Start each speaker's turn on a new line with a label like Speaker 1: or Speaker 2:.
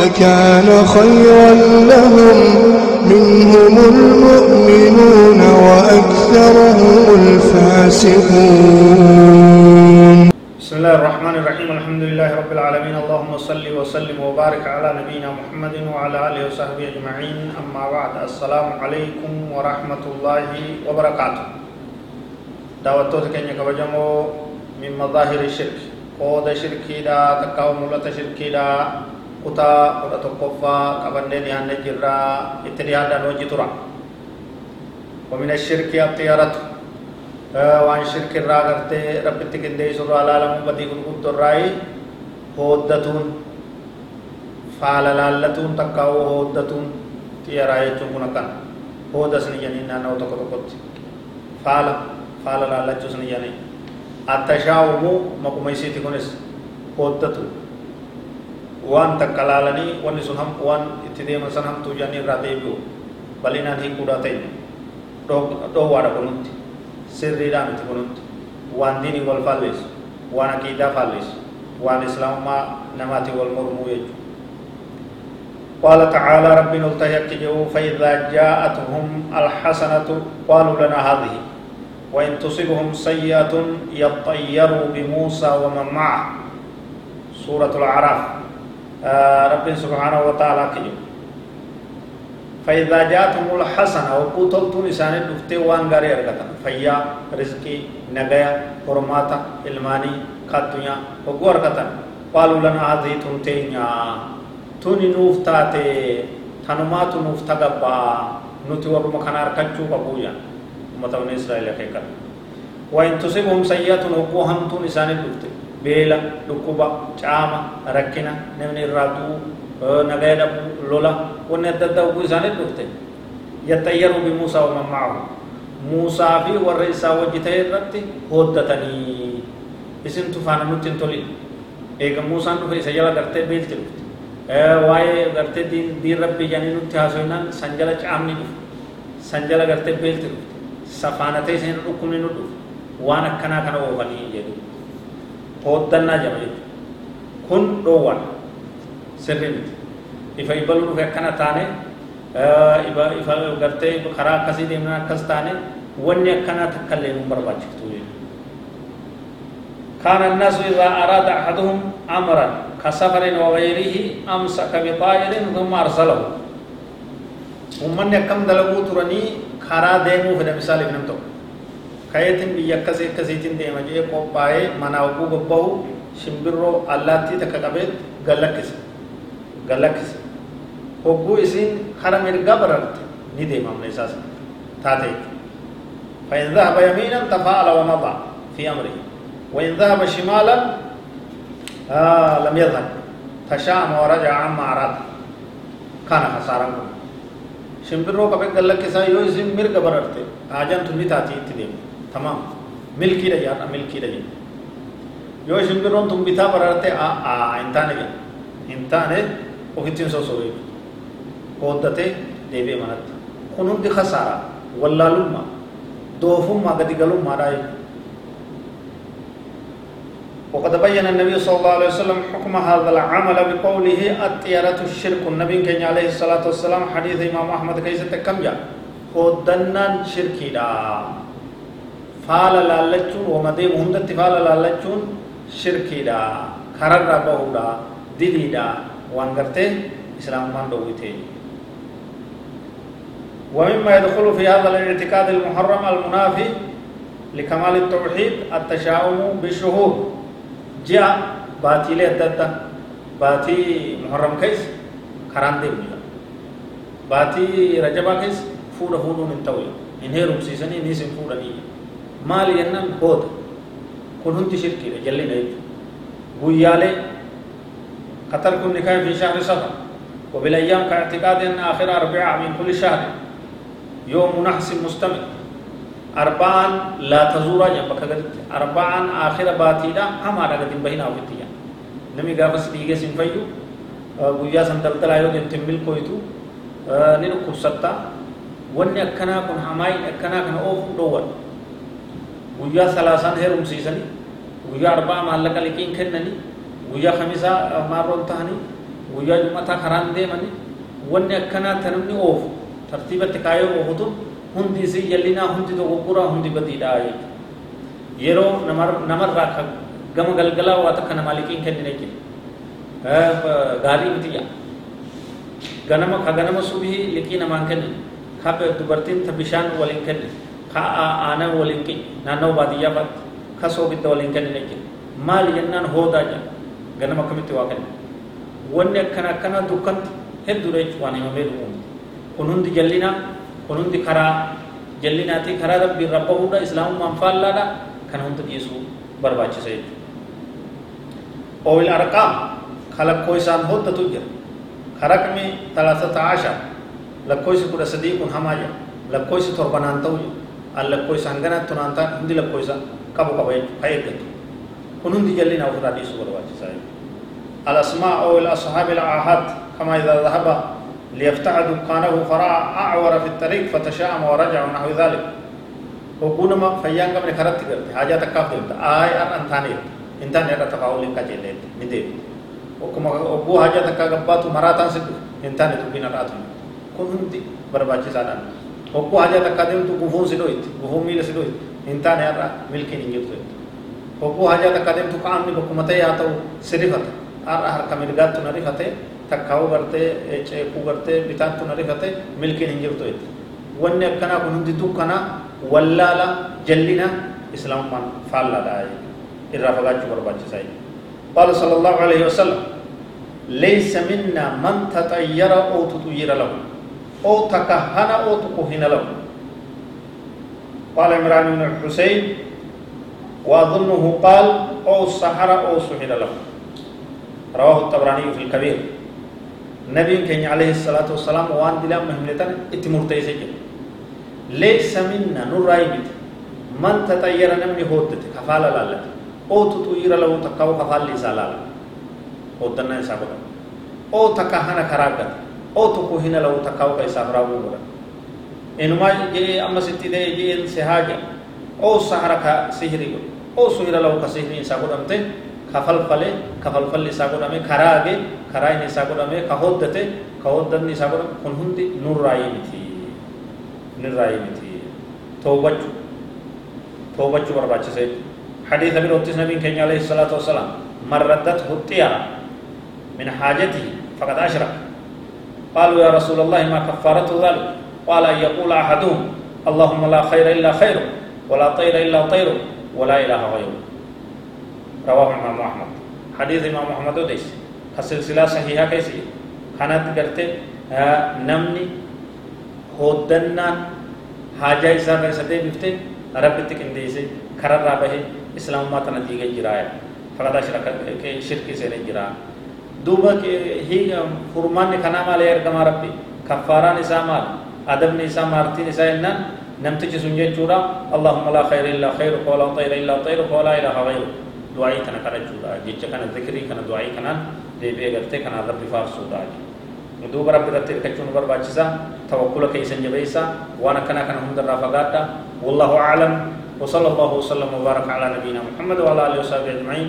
Speaker 1: لكان خيرا لهم. منهم المؤمنون وأكثرهم الفاسقون.
Speaker 2: بسم الله الرحمن الرحيم. الحمد لله رب العالمين. اللهم صل وسلم وبارك على نبينا محمد وعلى آله وصحبه أجمعين. أما بعد السلام عليكم ورحمة الله وبركاته دعوتك كن يكبجمو من مظاهر الشرك. قود شركي دا تكاو ملت شركي دا. Kutaa kudha tokkoffaa qabannee dhiyaanne jirraa itti dhiyaadhaan hojii tura. ومن الشرك الطيرة وان شرك الرا غرتي رب تكندي سر العالم بدي غد الراي هودتون فعل لالتون تكاو هودتون تيرا يچون كن هودسني جنين نو تكو تكوت فعل فعل لالچوسني جنين التشاؤم مقوميسي تكونس هودتون takka laalanii wanni sun ham waan itti deeman san hamtuu jedhanii irraa deebi'u bal'inaan hiikuudhaa ta'e dhoowwaadha kunutti sirriidhaan itti kunutti waan diinii wal faalleessu waan aqiidaa faalleessu waan islaamummaa namaatiin wal mormuu jechuudha قال تعالى رب نلتهك فإذا جاءتهم الحسنة قالوا لنا هذه وإن تصبهم سيئة يطيروا بموسى ومن معه سورة الأعراف رب سبحانه وتعالى كيو. فإذا جاءتهم الحسنة وقوتلتون إسان دفتي وان غاري أرغتا فيا رزقي نغيا حرماتا علماني خاتويا وقو أرغتا قالوا لنا هذه تنتينيا توني نوفتاتي. تنمات نوفتغبا نتي ورم كان أركجو قبويا أمة إسرائيل كيكا. وإن تصيبهم سيئة وقوهم تون إسان beela dhukkuba caama rakkina namni irraa du'u nagaya dhabuu lola wanni adda addaa ugguu isaaniit dhufte yaxayyaru bimuusaa waman macahu muusaa fi warra isaa wajji ta'e irratti hooddatanii isintu faana nutti hin tolin eega muusaan dhufe isa jala gartee beelti dhufte waa'ee gartee diin rabbii janii nutti haasoinaan san jala caamni dhufe san jala gartee beelti dhufte safaanatee isin dhukkubni nu dhufe waan akkanaa kana oofanii jedhu hooddannaa jama jechuudha kun dhoowwan sirri miti ifa ibaluu dhufe akkana taane ifa gartee karaa akkasii deemnan akkas taane wanni akkanaa takka illee nu barbaachiftu jechuudha كان الناس إذا أراد أحدهم أمرا كسفر وغيره أمسك بطائر ثم أرسله ومن يكم دلقوا ترني كرا ديمو في مثال ابن تو akkasii akkasiitiin deema jee qophaa'ee manaa oguu bobbahu shimbirroo allaattii takka qabee gallakkise gallakkise hogguu isiin kara mirgaa bararte ni deemamna isaas taate فإن ذهب يمينا تفاءل ومضى في أمره وإن ذهب شمالا آه لم يذهب تشاءم ورجع عما أراد كان خسارا شمبرو لك سايو اسم مرق بررته آجان تنبي تاتي تديم تمام ملكي رجع ملكي رجع yoo shimbirroon tun bitaa bararte hin taane jedha hin taane ofittiin sosobee hooddatee deebi'e manatti kun hundi khasaaraa wallaalummaa doofummaa gadi galummaadhaa jechuudha وقد بين النبي صلى الله عليه وسلم حكم هذا العمل بقوله الطيرة الشرك النبي كان عليه الصلاة والسلام حديث إمام أحمد كيف كم جاء خدنا شركي مهندت فعل لالچون شركي دا خرر ربه دا دلي دا وانغرته إسلام من دويته ومما يدخل في هذا الاعتقاد المحرم المنافي لكمال التوحيد التشاؤم بالشهور جاء باتيلي أددا باتي محرم كيس خران دي باتي رجبا كيس فودا فودو من توي إنهي رمسيسني نيسن فودا ني مال ينن بود كن هنت شركي جلي نيج بويالي قتل كن نكاح في شهر صفر. وبالأيام كاعتقاد أن آخر أربعة من كل شهر. يوم نحس مستمر. أربعان لا تزورا جنبك أربعان آخر باتيدا هم على قد بهنا وفتيا نمي غافس ديگه سنفيو. guyyaa san daldalaa yoo deemte milkooytu ni dhukkubsatta wanni akkanaa kun hamaayin akkanaa kana oofuu dhoowwan guyyaa salaasaan heerumsiisanii guyyaa arbaa maallaqa liqiin kennanii guyyaa kamisaa maarroon tahanii guyyaa jumataa karaan deemanii wanni akkanaa ta namni oofu tartiibatti kaayoo oofutu hundi isii jallinaa hundi dogoggoraa hundi badiidhaa jechuudha yeroo namarraa gama galgalaa waa takka namaa liqiin kennine jira gaarii miti yaa ganama ka ganama subii liqii namaan kennin ka dubartiin ta bishaan waliin kennin ka aanan waliin qi naannoo baadiyyaa faatti ka soogidda waliin kennine jira maali jennaan hoodaa jira ganama akkamitti waa kennin wanni akkana akkana dukkanti hedduudha jechuun waan himamee dhumu kun hundi jallinaa kun hundi karaa jallinaatii karaa rabbii irra bahuudha islaamummaan faallaadha kana hunda dhiisuu barbaachisa jechuudha. أو الأرقام خلقويسان هدة تجر خرقمي ثلاثة عشر لكويس كده صديق هماجا لكويس تربنان توجه اللكويس هنغنا تنانتا هندي لكويس كابو كابو هيك كن هندي جلنا وفرا دي سوبر واجي ساي الأسماء أو الأصحاب العهد كما إذا ذهب ليفتح دكانه فرأى أعور في الطريق فتشاءم ورجع ونحو ذلك وكونما فيان قبل خرطت قلت حاجة تكافل آي أن أنتاني انتاني رتفاول كجلت ندير okkuma ogguu haja takka gabbaatu maraataan si dhufe hin taane dubbiin har'aatu kun hundi barbaachisaadhaan ogguu haja takka deemtu gufuun si dhoyti gufuun miila si dhoyti hin taane har'a milkiin hin jirtu ogguu haja takka deemtu qaamni bakkuma ta'e haa ta'u si rifata har'a harka mirgaattu na rifate takkaa'uu gartee ceekuu gartee bitaattu na rifate milkiin hin jirtu wanni akkanaa kun hundi dukkanaa wallaala jallina islaamummaan faallaadha irraa fagaachuu barbaachisaa قال صلى الله عليه وسلم ليس منا من تطير أو تطير له أو تكهن أو تكهن له قال عمران بن الحسين وأظنه قال أو سحر أو سحر له رواه الطبراني في الكبير نبي كان عليه الصلاة والسلام وان دلا مهملتان اتمرتي سجن ليس منا نرايبت من تطير نمني هودت كفالة لالتي oo tuxuyira lahu takka oo kafaalli isaa laala hooddannaa isaa godhan gata oo tokko hina lahu takka oo ka isaaf raawwuu godhan inumaa jee amma sitti ta'e jeen si haaja oo sahara ka sihiri godhe oo suhira lahu ka sihiri isaa godhamte kafalfale kafalfalli isaa godhame karaage karaa inni isaa godhame ka hoddate ka hoddanni isaa godhame kun hundi nurraayii miti nurraayii miti toobachuu toobachuu barbaachisa حديث ابن أوتيس نبي كان عليه الصلاة والسلام من ردته من حاجته فقد أشرك قالوا يا رسول الله ما كفارة ذلك قال أن يقول أحدهم اللهم لا خير إلا خيره ولا طير إلا طيره ولا إله غيره رواه الإمام أحمد. حديث الإمام محمد وديس السلسلة صحيحة كيسي. كانت قلت نمني هودنا حاجة إسان رسالة بفتن رب تكنديسي كرر رابه islaamummaa tana diigee jiraaya faqad ashraka shirki seenee jira duuba higa furmaanni kanaa maalee ergamaa rabbi kaffaaraan isaa maal adabni isaa maartiin isaa jennaan namtichi sun jechuudha allahumma laa khayra illaa khayruka walaa xayra illaa xayruka walaa ilaaha gayru du'aa'ii kana kadhachuudha jecha kana zikrii kana du'aa'ii kanaan deebi'ee gartee kanaan rabbi faarsuudha duuba rabbi irratti hirkachuun barbaachisa tawakkula keessan jabeessa waan akkanaa kana hundarraa fagaadha wallahu aclam وصلى الله وسلم وبارك على نبينا محمد وعلى اله وصحبه اجمعين